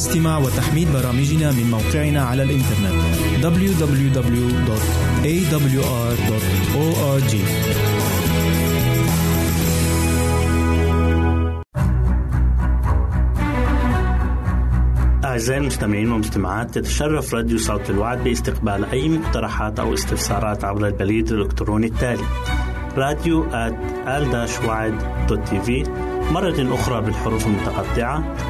استماع وتحميل برامجنا من موقعنا على الإنترنت www.awr.org أعزائي المستمعين والمستمعات تتشرف راديو صوت الوعد باستقبال أي مقترحات أو استفسارات عبر البريد الإلكتروني التالي راديو في مرة أخرى بالحروف المتقطعة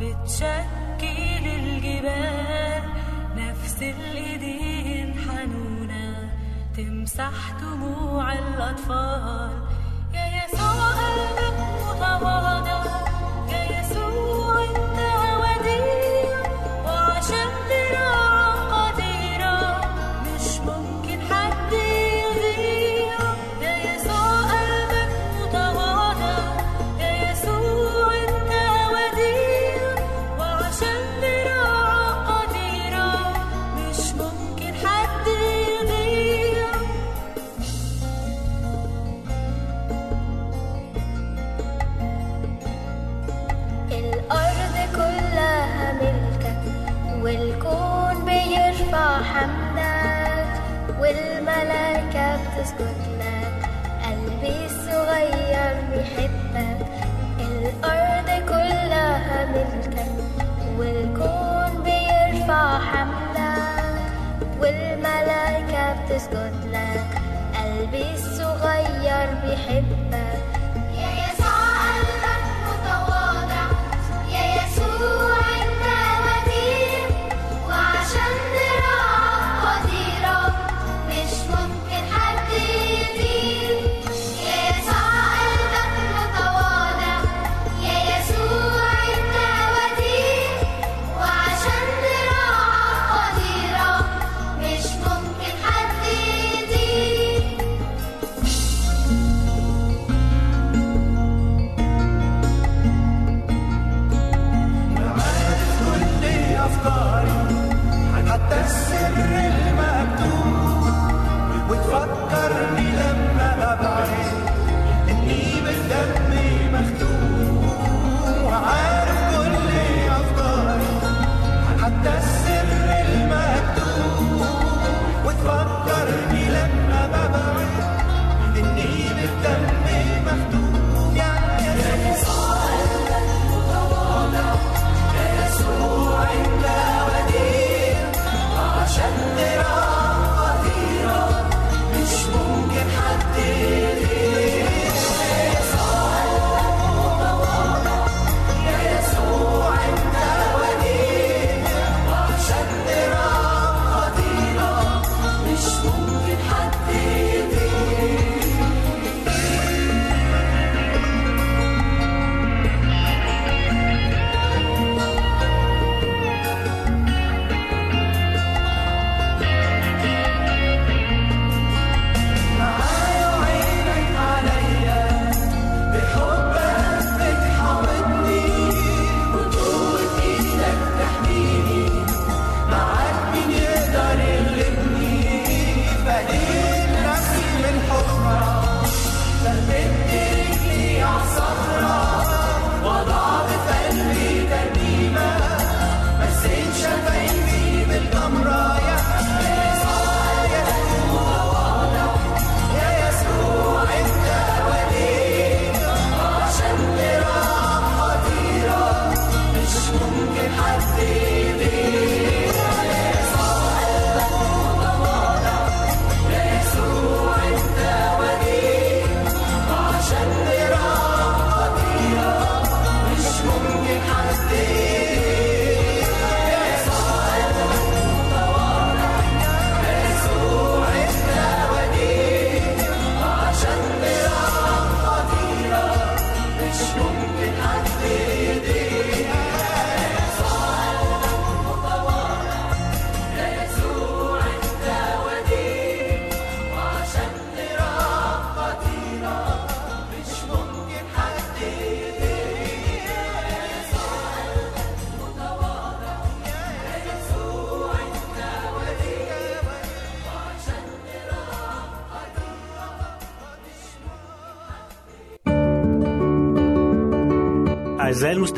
بتشكل الجبال نفس الإيدين حنونة تمسح دموع الأطفال. يا يسوع قلبك متواضع. Carles Esquerra, Hugo.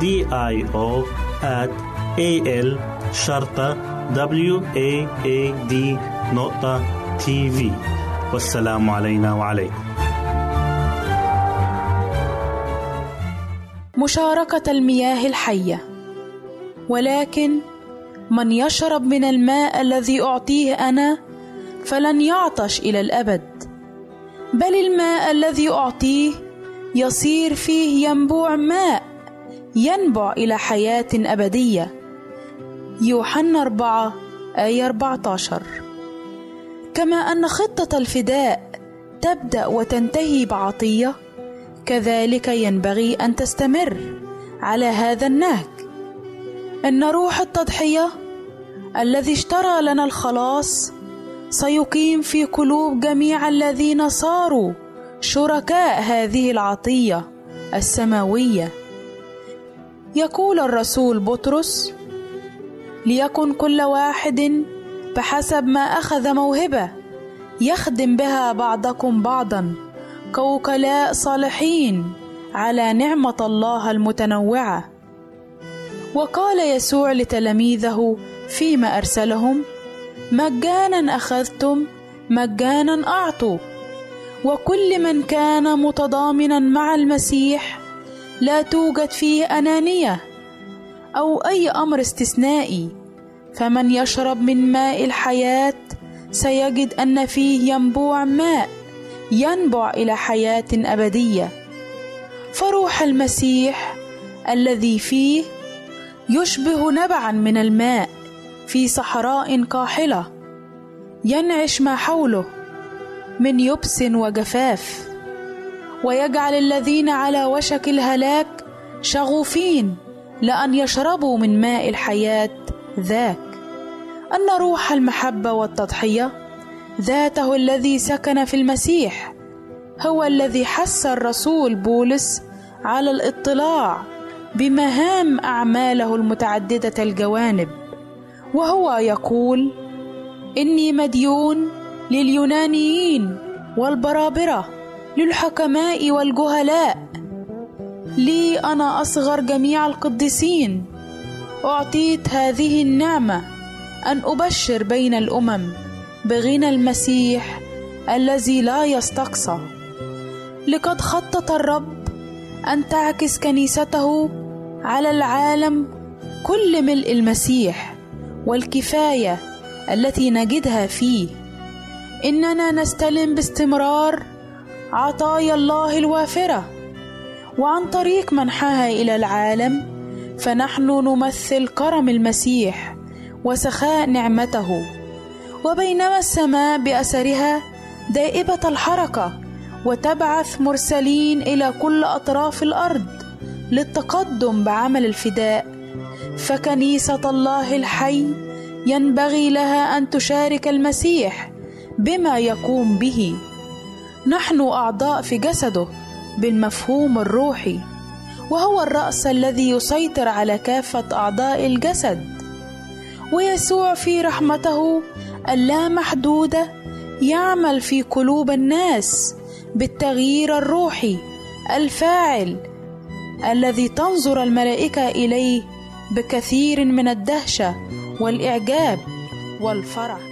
D I O at A L شرطة W A A D نقطة تي في والسلام علينا وعليكم. مشاركة المياه الحية. ولكن من يشرب من الماء الذي أعطيه أنا فلن يعطش إلى الأبد. بل الماء الذي أعطيه يصير فيه ينبوع ماء. ينبع إلى حياة أبدية. يوحنا 4 آية 14 كما أن خطة الفداء تبدأ وتنتهي بعطية كذلك ينبغي أن تستمر على هذا النهج. إن روح التضحية الذي اشترى لنا الخلاص سيقيم في قلوب جميع الذين صاروا شركاء هذه العطية السماوية. يقول الرسول بطرس ليكن كل واحد بحسب ما أخذ موهبة يخدم بها بعضكم بعضا كوكلاء صالحين على نعمة الله المتنوعة. وقال يسوع لتلاميذه فيما أرسلهم مجانا أخذتم مجانا أعطوا وكل من كان متضامنا مع المسيح لا توجد فيه أنانية أو أي أمر استثنائي. فمن يشرب من ماء الحياة سيجد أن فيه ينبوع ماء ينبع إلى حياة أبدية. فروح المسيح الذي فيه يشبه نبعا من الماء في صحراء قاحلة ينعش ما حوله من يبس وجفاف. ويجعل الذين على وشك الهلاك شغوفين لأن يشربوا من ماء الحياة ذاك. أن روح المحبة والتضحية ذاته الذي سكن في المسيح هو الذي حث الرسول بولس على الاطلاع بمهام أعماله المتعددة الجوانب وهو يقول إني مديون لليونانيين والبرابرة للحكماء والجهلاء. لي أنا أصغر جميع القديسين. أعطيت هذه النعمة أن أبشر بين الأمم بغنى المسيح الذي لا يستقصى. لقد خطط الرب أن تعكس كنيسته على العالم كل ملء المسيح والكفاية التي نجدها فيه. إننا نستلم باستمرار عطايا الله الوافرة. وعن طريق منحها إلى العالم فنحن نمثل كرم المسيح وسخاء نعمته. وبينما السماء بأثرها دائبة الحركة وتبعث مرسلين إلى كل أطراف الأرض للتقدم بعمل الفداء. فكنيسة الله الحي ينبغي لها أن تشارك المسيح بما يقوم به. نحن أعضاء في جسده بالمفهوم الروحي وهو الرأس الذي يسيطر على كافة أعضاء الجسد ويسوع في رحمته اللامحدودة يعمل في قلوب الناس بالتغيير الروحي الفاعل الذي تنظر الملائكة إليه بكثير من الدهشة والإعجاب والفرح.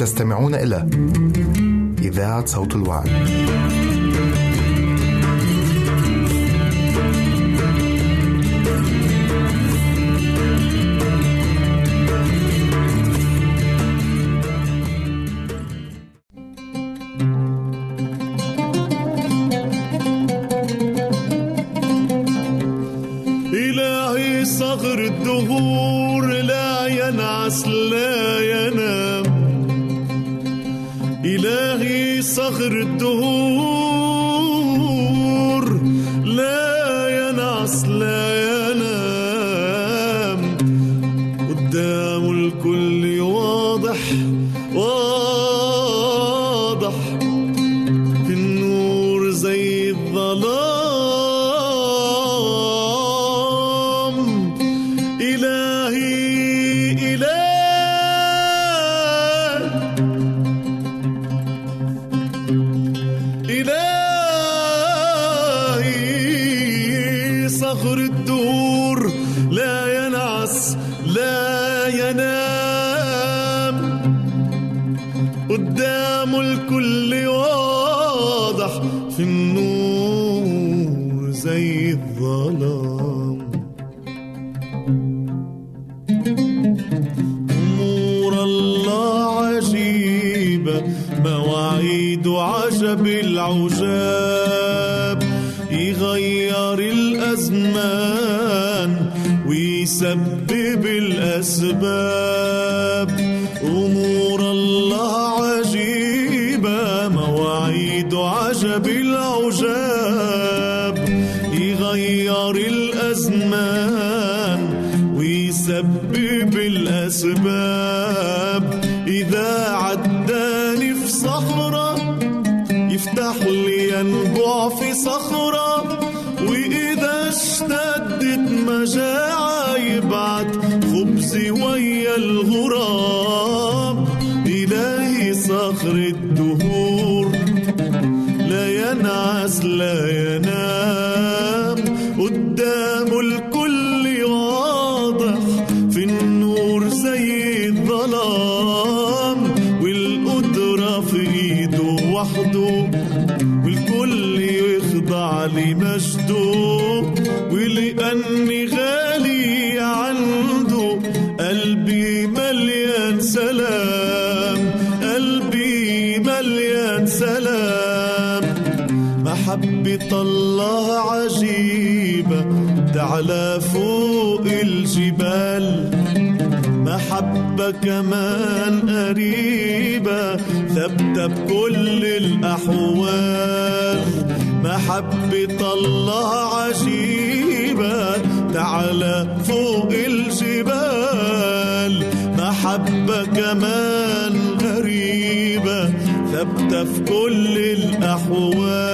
تستمعون إلى إذاعة صوت الوعد. إلهي صغر الدهور لا ينعس لا ينام صخر الدهور كمان قريبة. ثابتة بكل الأحوال. محبة الله عجيبة تعلى فوق الجبال. محبة كمان غريبة ثابتة في كل الأحوال.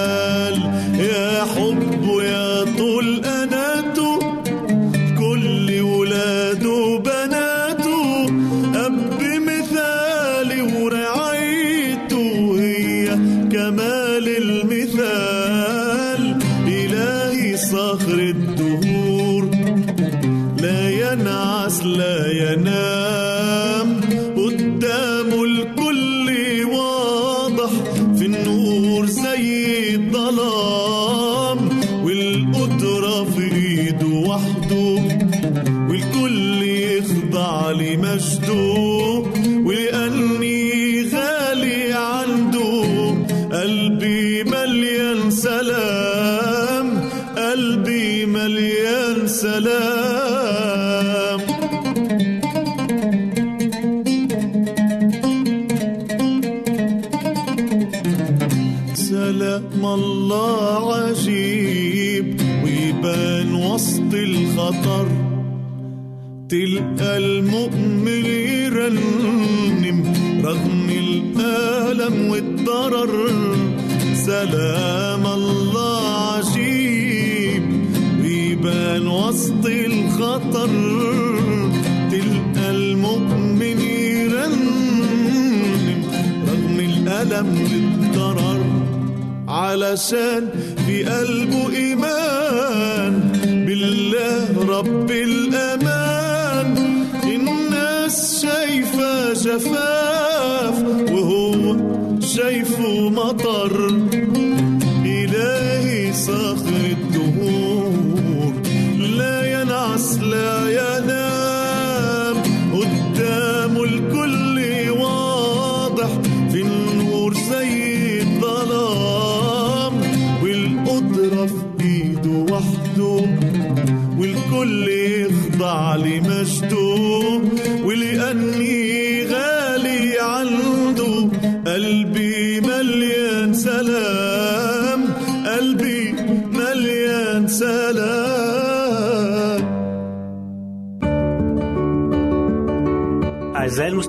سلام قلبي مليان سلام. سلام الله عجيب ويبان وسط الخطر. تلقى المؤمن يرنم رغم الألم والضرر. سلام تلقى المؤمن يرنم الألم والضرر علشان في قلبه إيمان بالله رب الأمان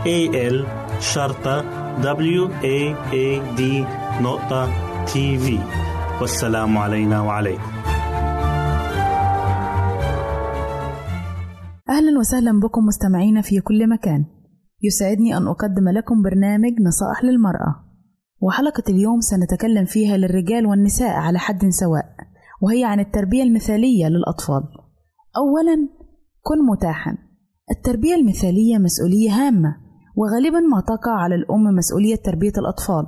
A L شرطة W A A D نقطة تي في والسلام علينا وعليكم. أهلا وسهلا بكم مستمعينا في كل مكان. يسعدني أن أقدم لكم برنامج نصائح للمرأة. وحلقة اليوم سنتكلم فيها للرجال والنساء على حد سواء وهي عن التربية المثالية للأطفال. أولا كن متاحا. التربية المثالية مسؤولية هامة. وغالبا ما تقع على الأم مسؤولية تربية الأطفال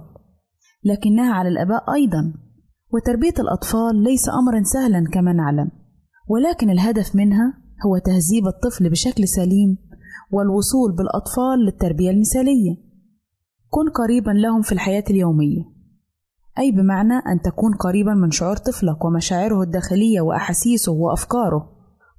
لكنها على الآباء أيضا وتربية الأطفال ليس أمرا سهلا كما نعلم ولكن الهدف منها هو تهذيب الطفل بشكل سليم والوصول بالأطفال للتربية المثالية. كن قريبا لهم في الحياة اليومية. أي بمعنى أن تكون قريبا من شعور طفلك ومشاعره الداخلية وأحاسيسه وأفكاره.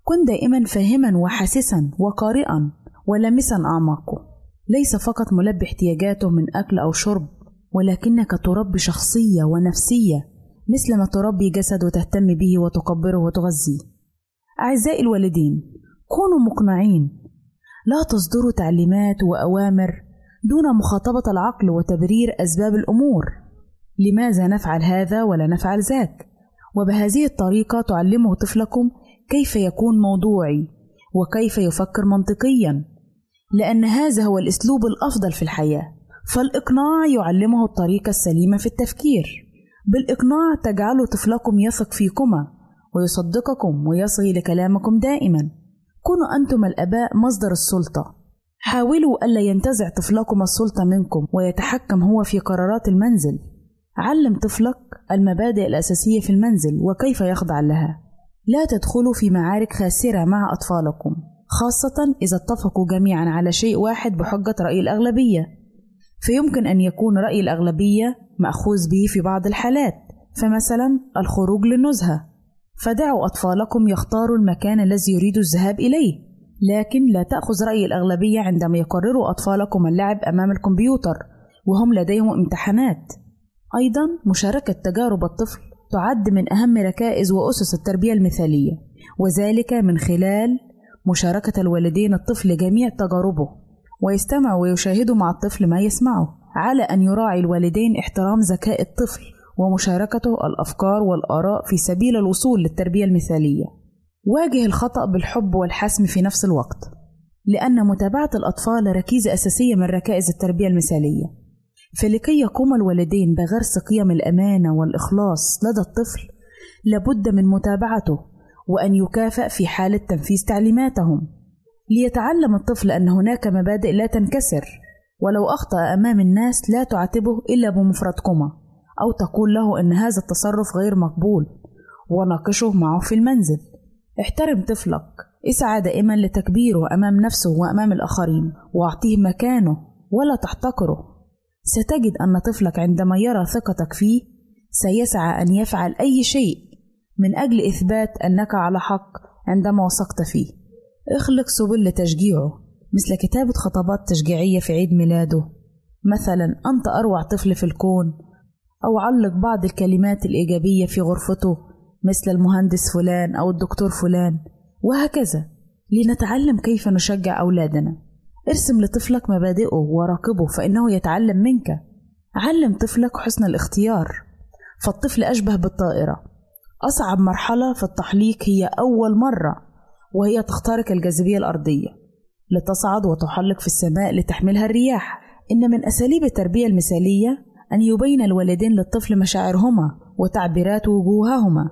كن دائما فاهما وحاسسا وقارئا ولامسا أعماقه. ليس فقط ملبي احتياجاته من أكل أو شرب ولكنك تربي شخصية ونفسية مثل ما تربي جسد وتهتم به وتكبره وتغذيه. أعزائي الوالدين كونوا مقنعين. لا تصدروا تعليمات وأوامر دون مخاطبة العقل وتبرير أسباب الأمور. لماذا نفعل هذا ولا نفعل ذاك؟ وبهذه الطريقة تعلمه طفلكم كيف يكون موضوعي وكيف يفكر منطقيا. لأن هذا هو الأسلوب الأفضل في الحياة. فالإقناع يعلمه الطريقة السليمة في التفكير. بالإقناع تجعل طفلكم يثق فيكما ويصدقكم ويصغي لكلامكم دائما. كونوا أنتم الآباء مصدر السلطة. حاولوا ألا ينتزع طفلكم السلطة منكم ويتحكم هو في قرارات المنزل. علم طفلك المبادئ الأساسية في المنزل وكيف يخضع لها. لا تدخلوا في معارك خاسرة مع أطفالكم. خاصة إذا اتفقوا جميعا على شيء واحد بحجة رأي الأغلبية. فيمكن أن يكون رأي الأغلبية مأخوذ به في بعض الحالات فمثلا الخروج للنزهة. فدعوا أطفالكم يختاروا المكان الذي يريدوا الذهاب إليه لكن لا تأخذ رأي الأغلبية عندما يقرروا أطفالكم اللعب أمام الكمبيوتر وهم لديهم امتحانات. أيضا مشاركة تجارب الطفل تعد من أهم ركائز وأسس التربية المثالية وذلك من خلال مشاركة الوالدين الطفل جميع تجاربه ويستمع ويشاهد مع الطفل ما يسمعه على أن يراعي الوالدين احترام ذكاء الطفل ومشاركته الأفكار والآراء في سبيل الوصول للتربية المثالية. واجه الخطأ بالحب والحسم في نفس الوقت لأن متابعة الأطفال ركيزة أساسية من ركائز التربية المثالية. فلكي يقوم الوالدين بغرس قيم الأمانة والإخلاص لدى الطفل لابد من متابعته وأن يكافئ في حالة تنفيذ تعليماتهم. ليتعلم الطفل أن هناك مبادئ لا تنكسر ولو أخطأ أمام الناس لا تعاتبه إلا بمفردكما أو تقول له أن هذا التصرف غير مقبول وناقشه معه في المنزل. احترم طفلك اسعى دائما لتكبيره أمام نفسه وأمام الآخرين واعطيه مكانه ولا تحتقره. ستجد أن طفلك عندما يرى ثقتك فيه سيسعى أن يفعل أي شيء من أجل إثبات أنك على حق عندما وثقت فيه. اخلق سبل لتشجيعه مثل كتابة خطابات تشجيعية في عيد ميلاده. مثلا أنت أروع طفل في الكون. أو علق بعض الكلمات الإيجابية في غرفته مثل المهندس فلان أو الدكتور فلان. وهكذا. لنتعلم كيف نشجع أولادنا. ارسم لطفلك مبادئه وراقبه فإنه يتعلم منك. علم طفلك حسن الاختيار. فالطفل أشبه بالطائرة. أصعب مرحلة في التحليق هي أول مرة وهي تخترق الجاذبية الأرضية لتصعد وتحلق في السماء لتحملها الرياح. إن من أساليب التربية المثالية أن يبين الوالدين للطفل مشاعرهما وتعبيرات وجوههما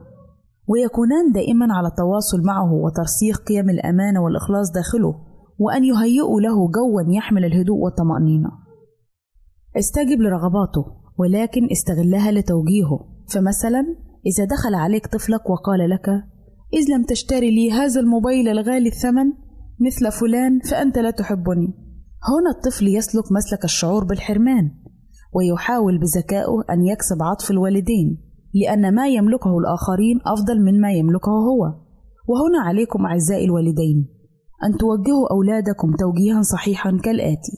ويكونان دائما على تواصل معه وترسيخ قيم الأمانة والإخلاص داخله وأن يهيئوا له جوا يحمل الهدوء والطمأنينة. استجب لرغباته ولكن استغلها لتوجيهه. فمثلا إذا دخل عليك طفلك وقال لك إذ لم تشتري لي هذا الموبايل الغالي الثمن مثل فلان فأنت لا تحبني. هنا الطفل يسلك مسلك الشعور بالحرمان ويحاول بذكائه أن يكسب عطف الوالدين لأن ما يملكه الآخرين أفضل من ما يملكه هو. وهنا عليكم أعزائي الوالدين أن توجهوا أولادكم توجيها صحيحا كالآتي.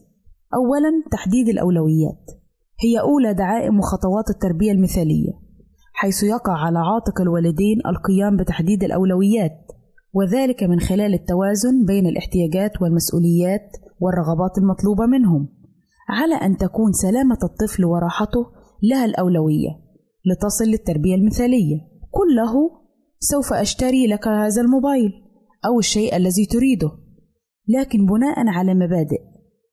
أولا تحديد الأولويات. هي أولى دعائم وخطوات التربية المثالية. حيث يقع على عاتق الوالدين القيام بتحديد الأولويات وذلك من خلال التوازن بين الاحتياجات والمسؤوليات والرغبات المطلوبة منهم على أن تكون سلامة الطفل وراحته لها الأولوية لتصل للتربية المثالية. قل له سوف أشتري لك هذا الموبايل أو الشيء الذي تريده. لكن بناء على مبادئ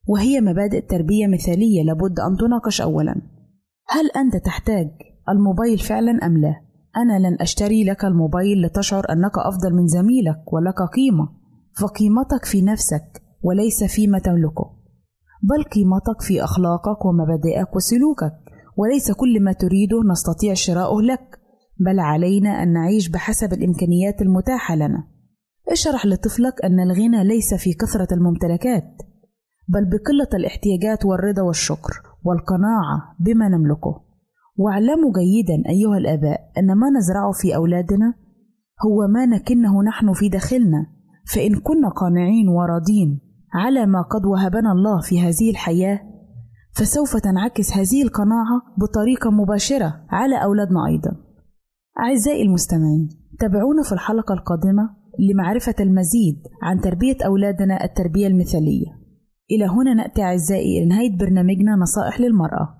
وهي مبادئ تربية مثالية لابد أن تناقش أولا هل أنت تحتاج الموبايل فعلا أم لا؟ أنا لن أشتري لك الموبايل لتشعر أنك أفضل من زميلك ولك قيمة. فقيمتك في نفسك وليس فيما تملكه. بل قيمتك في أخلاقك ومبادئك وسلوكك. وليس كل ما تريده نستطيع شراؤه لك. بل علينا أن نعيش بحسب الإمكانيات المتاحة لنا. اشرح لطفلك أن الغنى ليس في كثرة الممتلكات بل بقلة الاحتياجات والرضا والشكر والقناعة بما نملكه. واعلموا جيدا أيها الآباء أن ما نزرعه في أولادنا هو ما نكنه نحن في داخلنا فإن كنا قانعين وراضين على ما قد وهبنا الله في هذه الحياة فسوف تنعكس هذه القناعة بطريقة مباشرة على أولادنا أيضا. أعزائي المستمعين تابعونا في الحلقة القادمة لمعرفة المزيد عن تربية أولادنا التربية المثالية. إلى هنا نأتي أعزائي إلى نهاية برنامجنا نصائح للمرأة.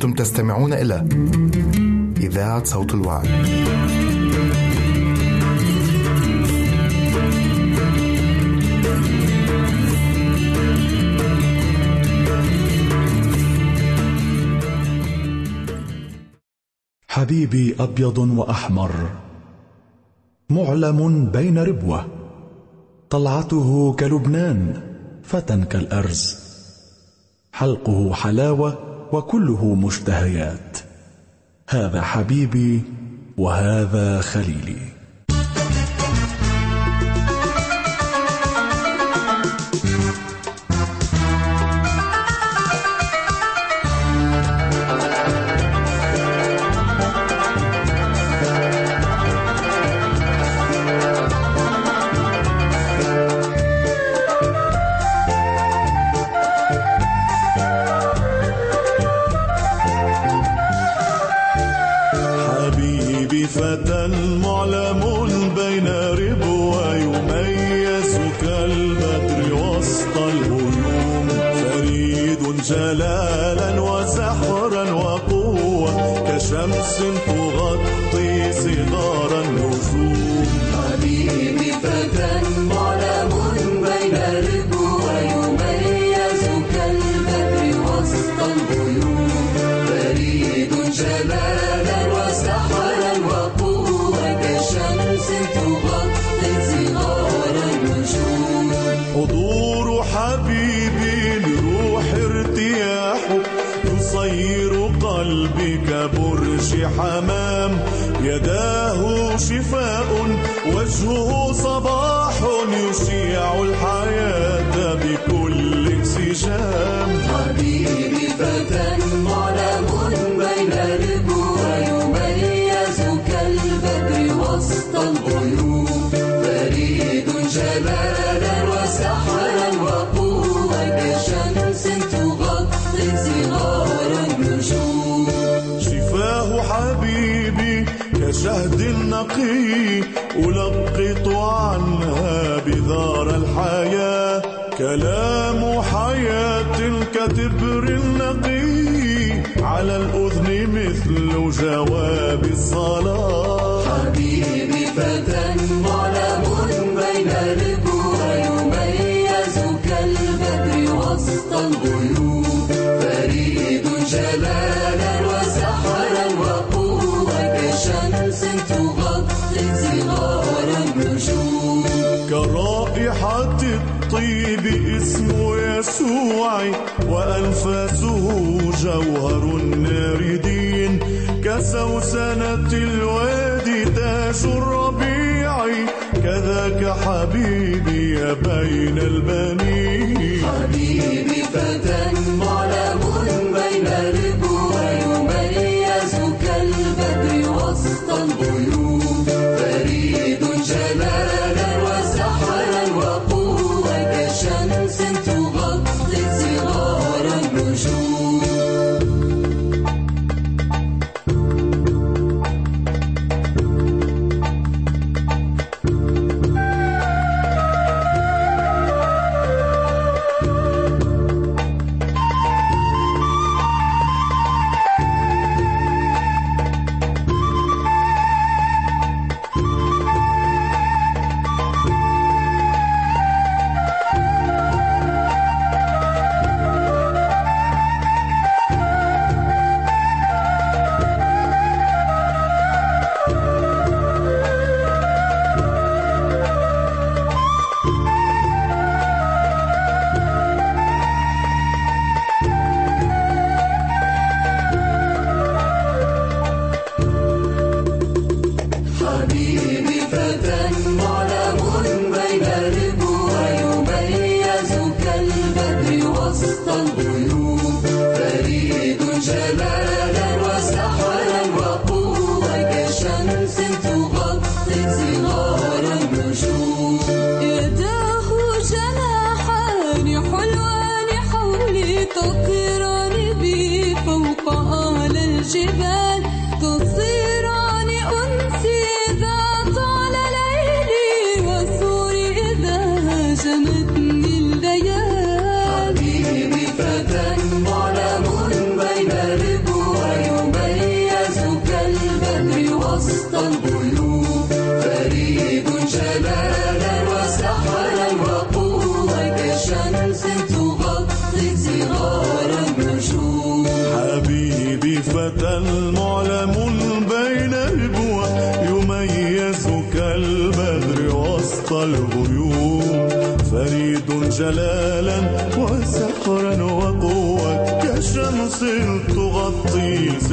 أنتم تستمعون إلى إذاعة صوت الوعي. حبيبي أبيض وأحمر معلم بين ربوة طلعته كلبنان فتى كالأرز حلقه حلاوة وكله مشتهيات. هذا حبيبي وهذا خليلي. جلالا وسحرا وقوة كشمس تغطي صغار النجوم. كرائحة الطيب اسمه وأنفاسه جوهر ناردين. كسوسنة الوادي تاج الربيع كذاك حبيبي بين البنين.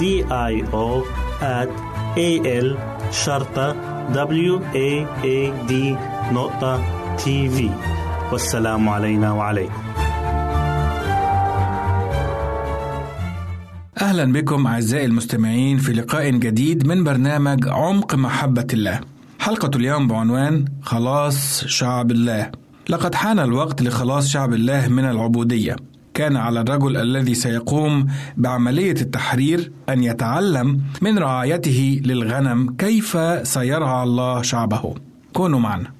D I O at A L شرطة W A A D نقطة تي في والسلام علينا وعليكم أهلا بكم أعزائي المستمعين في لقاء جديد من برنامج عمق محبة الله. حلقة اليوم بعنوان خلاص شعب الله. لقد حان الوقت لخلاص شعب الله من العبودية. كان على الرجل الذي سيقوم بعملية التحرير أن يتعلم من رعايته للغنم كيف سيرعى الله شعبه. كونوا معنا.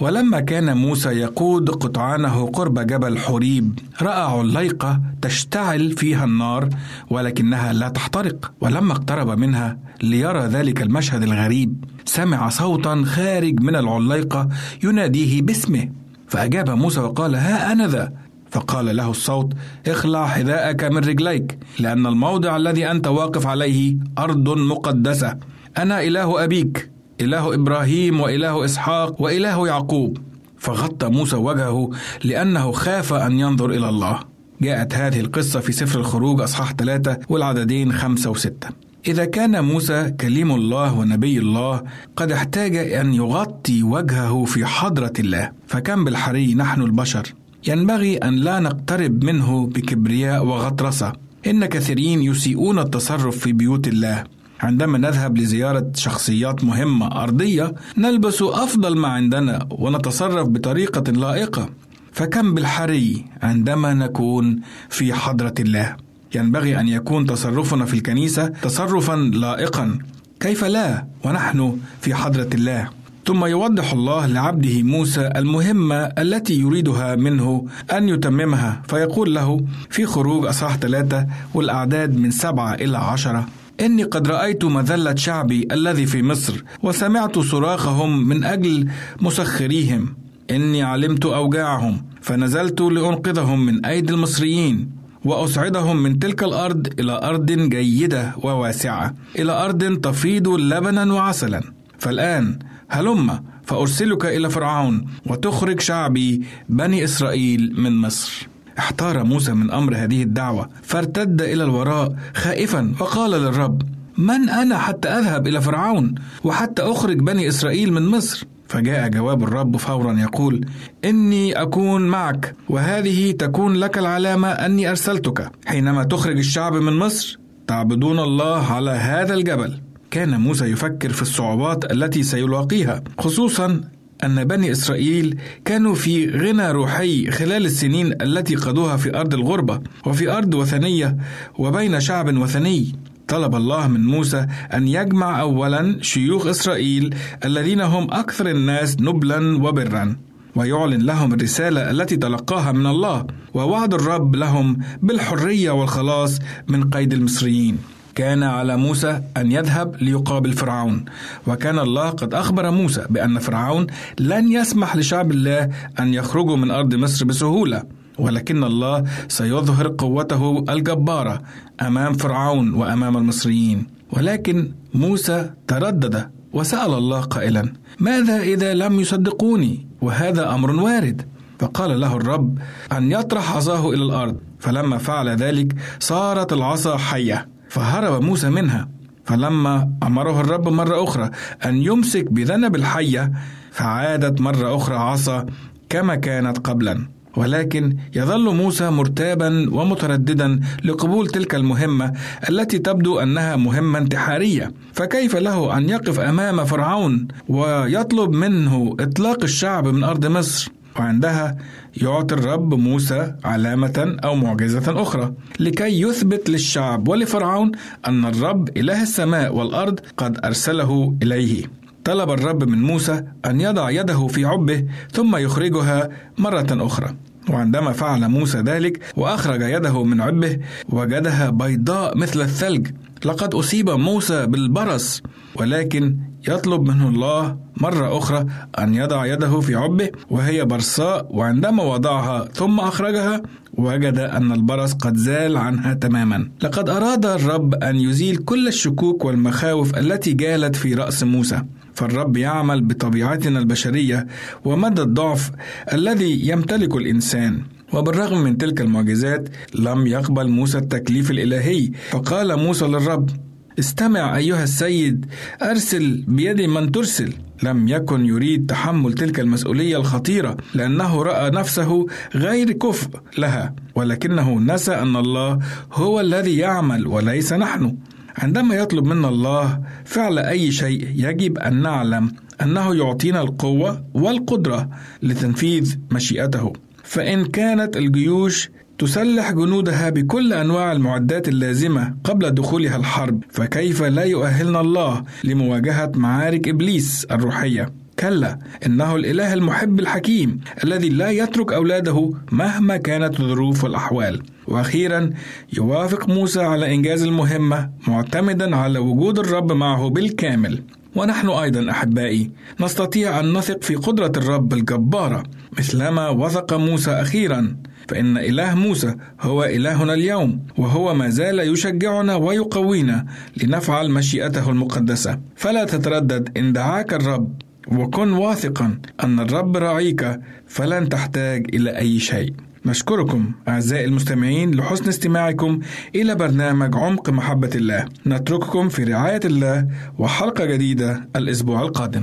ولما كان موسى يقود قطعانه قرب جبل حوريب رأى عليقة تشتعل فيها النار ولكنها لا تحترق ولما اقترب منها ليرى ذلك المشهد الغريب سمع صوتا خارج من العليقة يناديه باسمه فأجاب موسى وقال ها أنا ذا فقال له الصوت اخلع حذاءك من رجليك لأن الموضع الذي أنت واقف عليه أرض مقدسة. أنا إله أبيك إله إبراهيم وإله إسحاق وإله يعقوب. فغطى موسى وجهه لأنه خاف أن ينظر إلى الله. جاءت هذه القصة في سفر الخروج أصحاح ثلاثة والعددين خمسة وستة. إذا كان موسى كليم الله ونبي الله قد احتاج أن يغطي وجهه في حضرة الله. فكم بالحري نحن البشر. ينبغي أن لا نقترب منه بكبرياء وغطرسة. إن كثيرين يسيئون التصرف في بيوت الله. عندما نذهب لزيارة شخصيات مهمة أرضية نلبس أفضل ما عندنا ونتصرف بطريقة لائقة. فكم بالحري عندما نكون في حضرة الله. ينبغي أن يكون تصرفنا في الكنيسة تصرفا لائقا. كيف لا ونحن في حضرة الله؟ ثم يوضح الله لعبده موسى المهمة التي يريدها منه أن يتممها فيقول له في خروج أصحاح ثلاثة والأعداد من سبعة إلى عشرة. إني قد رأيت مذلة شعبي الذي في مصر وسمعت صراخهم من أجل مسخريهم. إني علمت أوجاعهم فنزلت لأنقذهم من أيدي المصريين وأصعدهم من تلك الأرض إلى أرض جيدة وواسعة إلى أرض تفيض لبنا وعسلا. فالآن هلم فأرسلك إلى فرعون وتخرج شعبي بني إسرائيل من مصر. احتار موسى من أمر هذه الدعوة فارتد إلى الوراء خائفا وقال للرب من أنا حتى أذهب إلى فرعون وحتى أخرج بني إسرائيل من مصر؟ فجاء جواب الرب فورا يقول إني أكون معك وهذه تكون لك العلامة أني أرسلتك. حينما تخرج الشعب من مصر تعبدون الله على هذا الجبل. كان موسى يفكر في الصعوبات التي سيلاقيها خصوصا أن بني إسرائيل كانوا في غنى روحي خلال السنين التي قضوها في أرض الغربة وفي أرض وثنية وبين شعب وثني. طلب الله من موسى أن يجمع أولا شيوخ إسرائيل الذين هم أكثر الناس نبلا وبرا ويعلن لهم الرسالة التي تلقاها من الله ووعد الرب لهم بالحرية والخلاص من قيد المصريين. كان على موسى أن يذهب ليقابل فرعون. وكان الله قد أخبر موسى بأن فرعون لن يسمح لشعب الله أن يخرجوا من أرض مصر بسهولة ولكن الله سيظهر قوته الجبارة أمام فرعون وأمام المصريين. ولكن موسى تردد وسأل الله قائلا ماذا إذا لم يصدقوني؟ وهذا أمر وارد. فقال له الرب أن يطرح عصاه إلى الأرض. فلما فعل ذلك صارت العصا حية. فهرب موسى منها. فلما أمره الرب مرة أخرى أن يمسك بذنب الحية فعادت مرة أخرى عصا كما كانت قبلا. ولكن يظل موسى مرتابا ومترددا لقبول تلك المهمة التي تبدو أنها مهمة انتحارية. فكيف له أن يقف أمام فرعون ويطلب منه إطلاق الشعب من أرض مصر؟ وعندها يعطي الرب موسى علامة أو معجزة أخرى لكي يثبت للشعب ولفرعون أن الرب إله السماء والأرض قد أرسله إليه. طلب الرب من موسى أن يضع يده في عبه ثم يخرجها مرة أخرى. وعندما فعل موسى ذلك وأخرج يده من عبه وجدها بيضاء مثل الثلج. لقد أصيب موسى بالبرص ولكن يطلب منه الله مرة أخرى أن يضع يده في عبه وهي برصاء وعندما وضعها ثم أخرجها وجد أن البرص قد زال عنها تماما. لقد أراد الرب أن يزيل كل الشكوك والمخاوف التي جالت في رأس موسى. فالرب يعمل بطبيعتنا البشرية ومدى الضعف الذي يمتلكه الإنسان. وبالرغم من تلك المعجزات لم يقبل موسى التكليف الإلهي. فقال موسى للرب استمع أيها السيد أرسل بيد من ترسل. لم يكن يريد تحمل تلك المسؤولية الخطيرة لأنه رأى نفسه غير كفء لها ولكنه نسى أن الله هو الذي يعمل وليس نحن. عندما يطلب منا الله فعل أي شيء يجب أن نعلم أنه يعطينا القوة والقدرة لتنفيذ مشيئته. فإن كانت الجيوش تسلح جنودها بكل أنواع المعدات اللازمة قبل دخولها الحرب فكيف لا يؤهلنا الله لمواجهة معارك إبليس الروحية؟ كلا إنه الإله المحب الحكيم الذي لا يترك أولاده مهما كانت الظروف والاحوال وأخيرا يوافق موسى على إنجاز المهمة معتمدا على وجود الرب معه بالكامل. ونحن أيضا أحبائي نستطيع أن نثق في قدرة الرب الجبارة. مثلما وثق موسى أخيرا فإن إله موسى هو إلهنا اليوم وهو ما زال يشجعنا ويقوينا لنفعل مشيئته المقدسة. فلا تتردد إن دعاك الرب وكن واثقا أن الرب راعيك فلن تحتاج إلى أي شيء. نشكركم أعزائي المستمعين لحسن استماعكم إلى برنامج عمق محبة الله. نترككم في رعاية الله وحلقة جديدة الأسبوع القادم.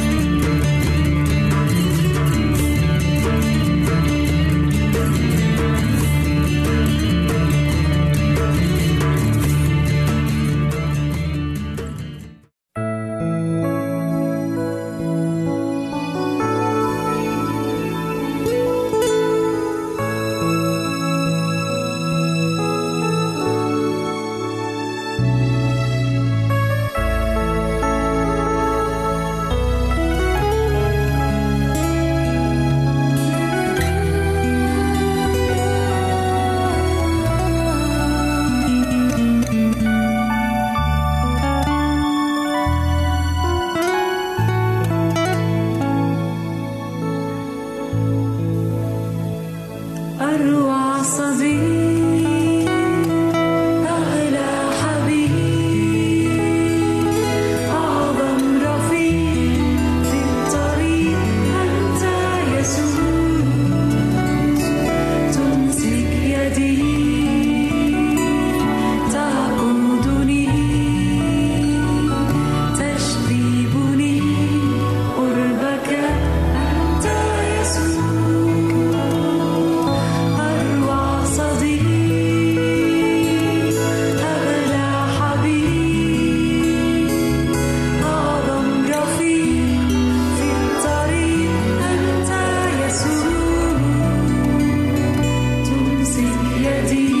deep.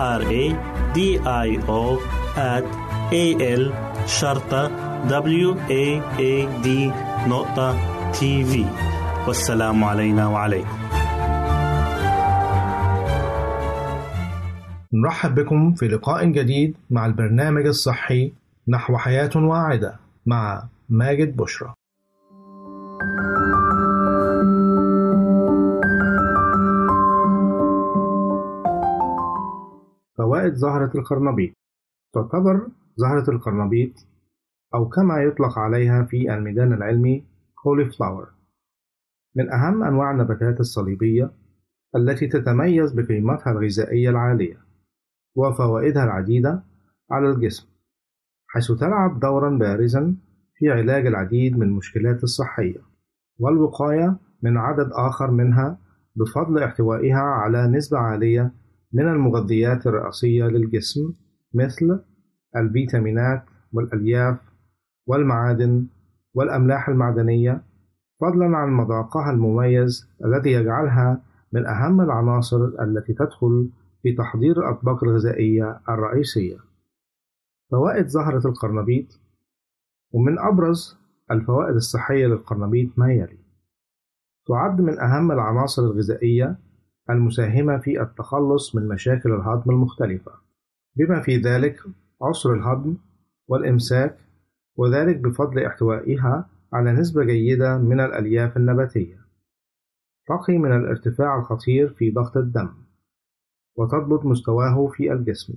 R A D I O at A L شرطة W A A D نقطة تي في والسلام علينا وعليكم. نرحب بكم في لقاء جديد مع البرنامج الصحي نحو حياة واعدة مع ماجد بشرى. فوائد زهرة القرنبيط. تعتبر زهرة القرنبيط أو كما يطلق عليها في الميدان العلمي فلاور من أهم أنواع النباتات الصليبية التي تتميز بقيمتها الغذائية العالية وفوائدها العديدة على الجسم حيث تلعب دورا بارزا في علاج العديد من المشكلات الصحية والوقاية من عدد آخر منها بفضل احتوائها على نسبة عالية من المغذيات الرئيسية للجسم مثل الفيتامينات والألياف والمعادن والأملاح المعدنية فضلا عن مذاقها المميز الذي يجعلها من أهم العناصر التي تدخل في تحضير الأطباق الغذائية الرئيسية. فوائد زهرة القرنبيط ومن أبرز الفوائد الصحية للقرنبيط ما يلي: تعد من أهم العناصر الغذائية المساهمة في التخلص من مشاكل الهضم المختلفة، بما في ذلك عسر الهضم والإمساك، وذلك بفضل احتوائها على نسبة جيدة من الألياف النباتية. تقي من الارتفاع الخطير في ضغط الدم، وتضبط مستواه في الجسم.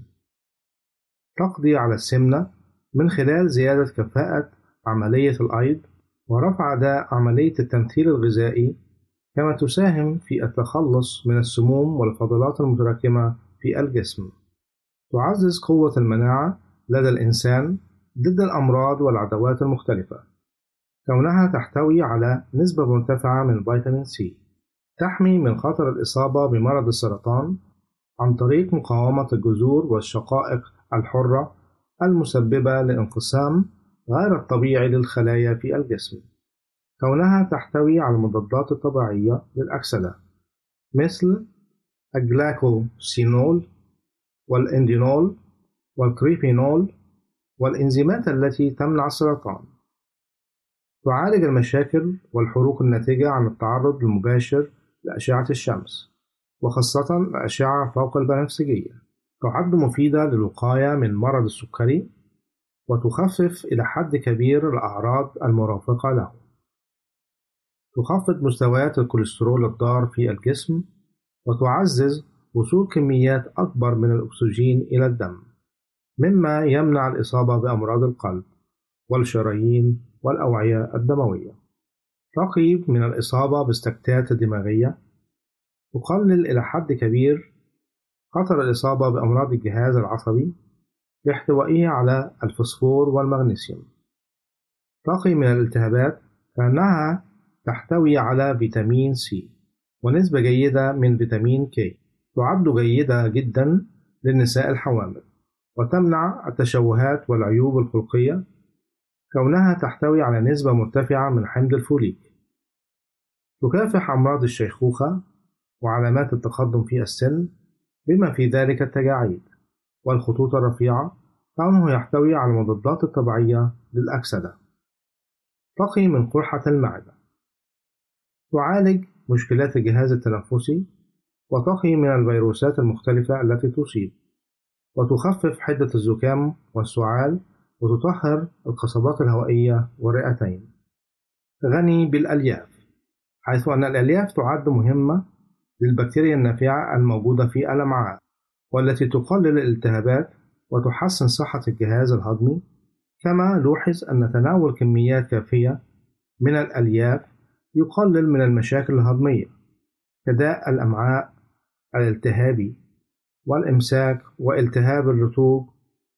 تقضي على السمنة من خلال زيادة كفاءة عملية الأيض ورفع أداء عملية التمثيل الغذائي كما تساهم في التخلص من السموم والفضلات المتراكمة في الجسم. تعزز قوة المناعة لدى الإنسان ضد الأمراض والعدوات المختلفة، كونها تحتوي على نسبة مرتفعة من فيتامين سي، تحمي من خطر الإصابة بمرض السرطان عن طريق مقاومة الجذور والشقائق الحرة المسببة لانقسام غير الطبيعي للخلايا في الجسم، كونها تحتوي على المضادات الطبيعية للأكسدة مثل الجلايكوسينول والإندينول والكريبينول والإنزيمات التي تمنع السرطان. تعالج المشاكل والحروق الناتجة عن التعرض المباشر لأشعة الشمس وخاصة الأشعة فوق البنفسجية تعد مفيدة للوقاية من مرض السكري وتخفف إلى حد كبير الأعراض المرافقة له تخفض مستويات الكوليسترول الضار في الجسم وتعزز وصول كميات أكبر من الأكسجين إلى الدم مما يمنع الإصابة بأمراض القلب والشرايين والأوعية الدموية. تقي من الإصابة بالسكتات الدماغية تقلل إلى حد كبير خطر الإصابة بأمراض الجهاز العصبي باحتوائه على الفوسفور والمغنيسيوم. تقي من الالتهابات كأنها تحتوي على فيتامين سي ونسبة جيدة من فيتامين كي تعد جيدة جدا للنساء الحوامل. وتمنع التشوهات والعيوب الخلقية. كونها تحتوي على نسبة مرتفعة من حمض الفوليك. تكافح أمراض الشيخوخة وعلامات التقدم في السن بما في ذلك التجاعيد. والخطوط الرفيعة كونه يحتوي على المضادات الطبيعية للأكسدة. تقي من قرحة المعدة. تعالج مشكلات الجهاز التنفسي وتقي من الفيروسات المختلفة التي تصيب. وتخفف حدة الزكام والسعال وتطهر القصبات الهوائية والرئتين. غني بالألياف حيث أن الألياف تعد مهمة للبكتيريا النافعة الموجودة في الأمعاء والتي تقلل الالتهابات وتحسن صحة الجهاز الهضمي كما لوحظ أن تناول كميات كافية من الألياف يقلل من المشاكل الهضمية كداء الأمعاء الالتهابي والإمساك والتهاب الرطوب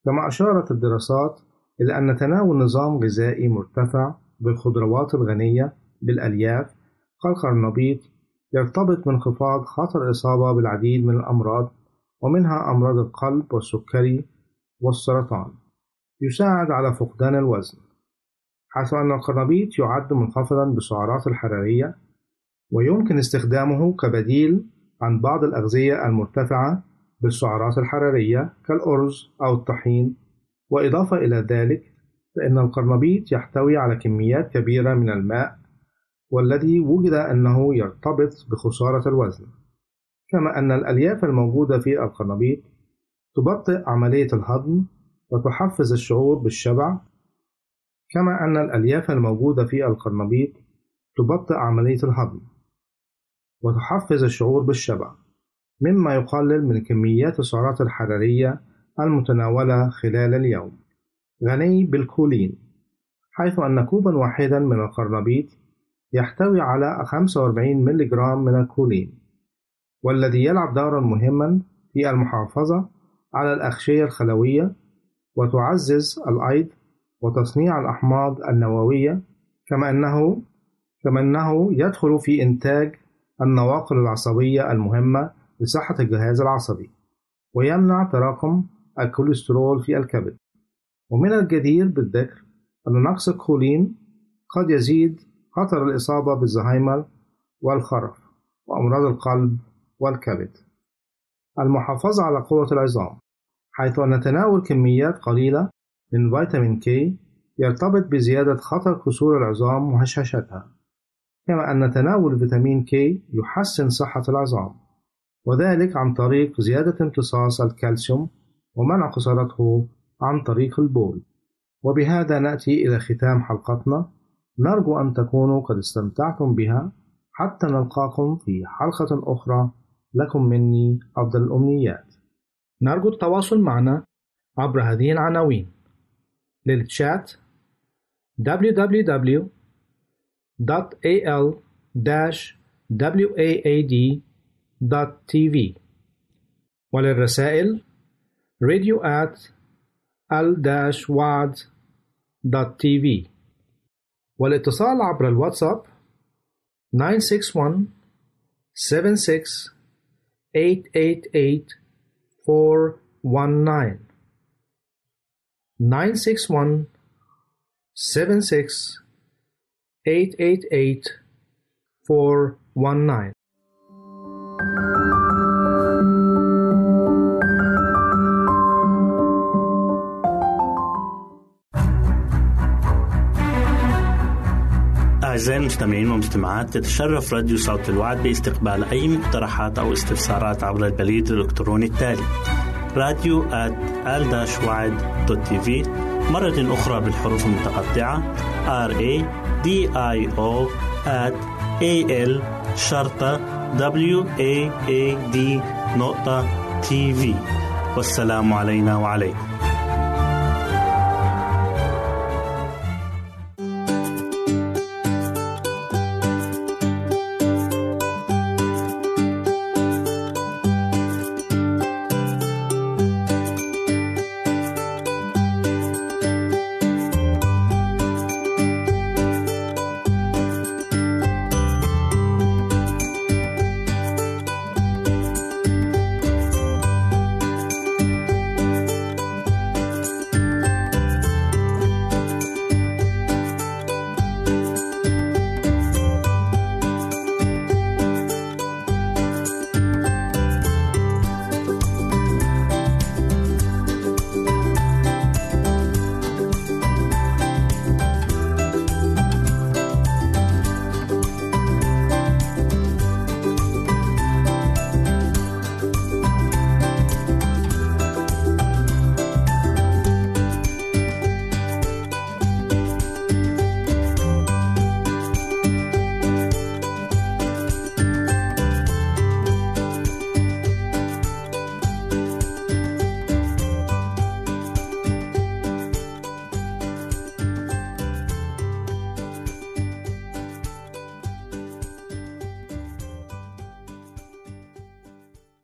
كما أشارت الدراسات إلى أن تناول نظام غذائي مرتفع بالخضروات الغنية بالألياف كالقرنبيط يرتبط بانخفاض خطر الإصابة بالعديد من الأمراض ومنها أمراض القلب والسكري والسرطان. يساعد على فقدان الوزن. حيث أن القرنبيط يعد منخفضا بالسعرات الحرارية ويمكن استخدامه كبديل عن بعض الأغذية المرتفعة بالسعرات الحرارية كالأرز أو الطحين. وإضافة إلى ذلك فإن القرنبيط يحتوي على كميات كبيرة من الماء والذي وجد أنه يرتبط بخسارة الوزن. كما أن الألياف الموجودة في القرنبيط تبطئ عملية الهضم وتحفز الشعور بالشبع كما أن الألياف الموجودة في القرنبيط تبطئ عملية الهضم وتحفز الشعور بالشبع مما يقلل من كميات السعرات الحرارية المتناولة خلال اليوم. غني بالكولين حيث أن كوبا واحدا من القرنبيط يحتوي على 45 ملغ من الكولين والذي يلعب دورا مهما في المحافظة على الأغشية الخلوية وتعزز الأيض وتصنيع الأحماض النووية كما أنه كما أنه يدخل في إنتاج النواقل العصبية المهمة لصحة الجهاز العصبي ويمنع تراكم الكوليسترول في الكبد. ومن الجدير بالذكر أن نقص الكولين قد يزيد خطر الإصابة بالزهايمر والخرف وأمراض القلب والكبد. المحافظة على قوة العظام حيث أن تناول كميات قليلة من فيتامين كي يرتبط بزيادة خطر كسور العظام وهشاشتها كما أن تناول فيتامين كي يحسن صحة العظام وذلك عن طريق زيادة امتصاص الكالسيوم ومنع خسارته عن طريق البول. وبهذا نأتي إلى ختام حلقتنا. نرجو أن تكونوا قد استمتعتم بها حتى نلقاكم في حلقة أخرى. لكم مني أفضل الأمنيات. نرجو التواصل معنا عبر هذه العناوين. للتشات www.al-waad.tv وللرسائل radio at al-waad.tv والاتصال عبر الواتساب 961 76 888 419 961 76 888 419 أعزائي المستمعين والمستمعات تتشرف راديو صوت الوعد باستقبال أي مقترحات أو استفسارات عبر البريد الإلكتروني التالي. راديو TV مرة أخرى بالحروف المتقطعة. R A D I O A L شرطة W A A D نقطة TV والسلام علينا وعليكم.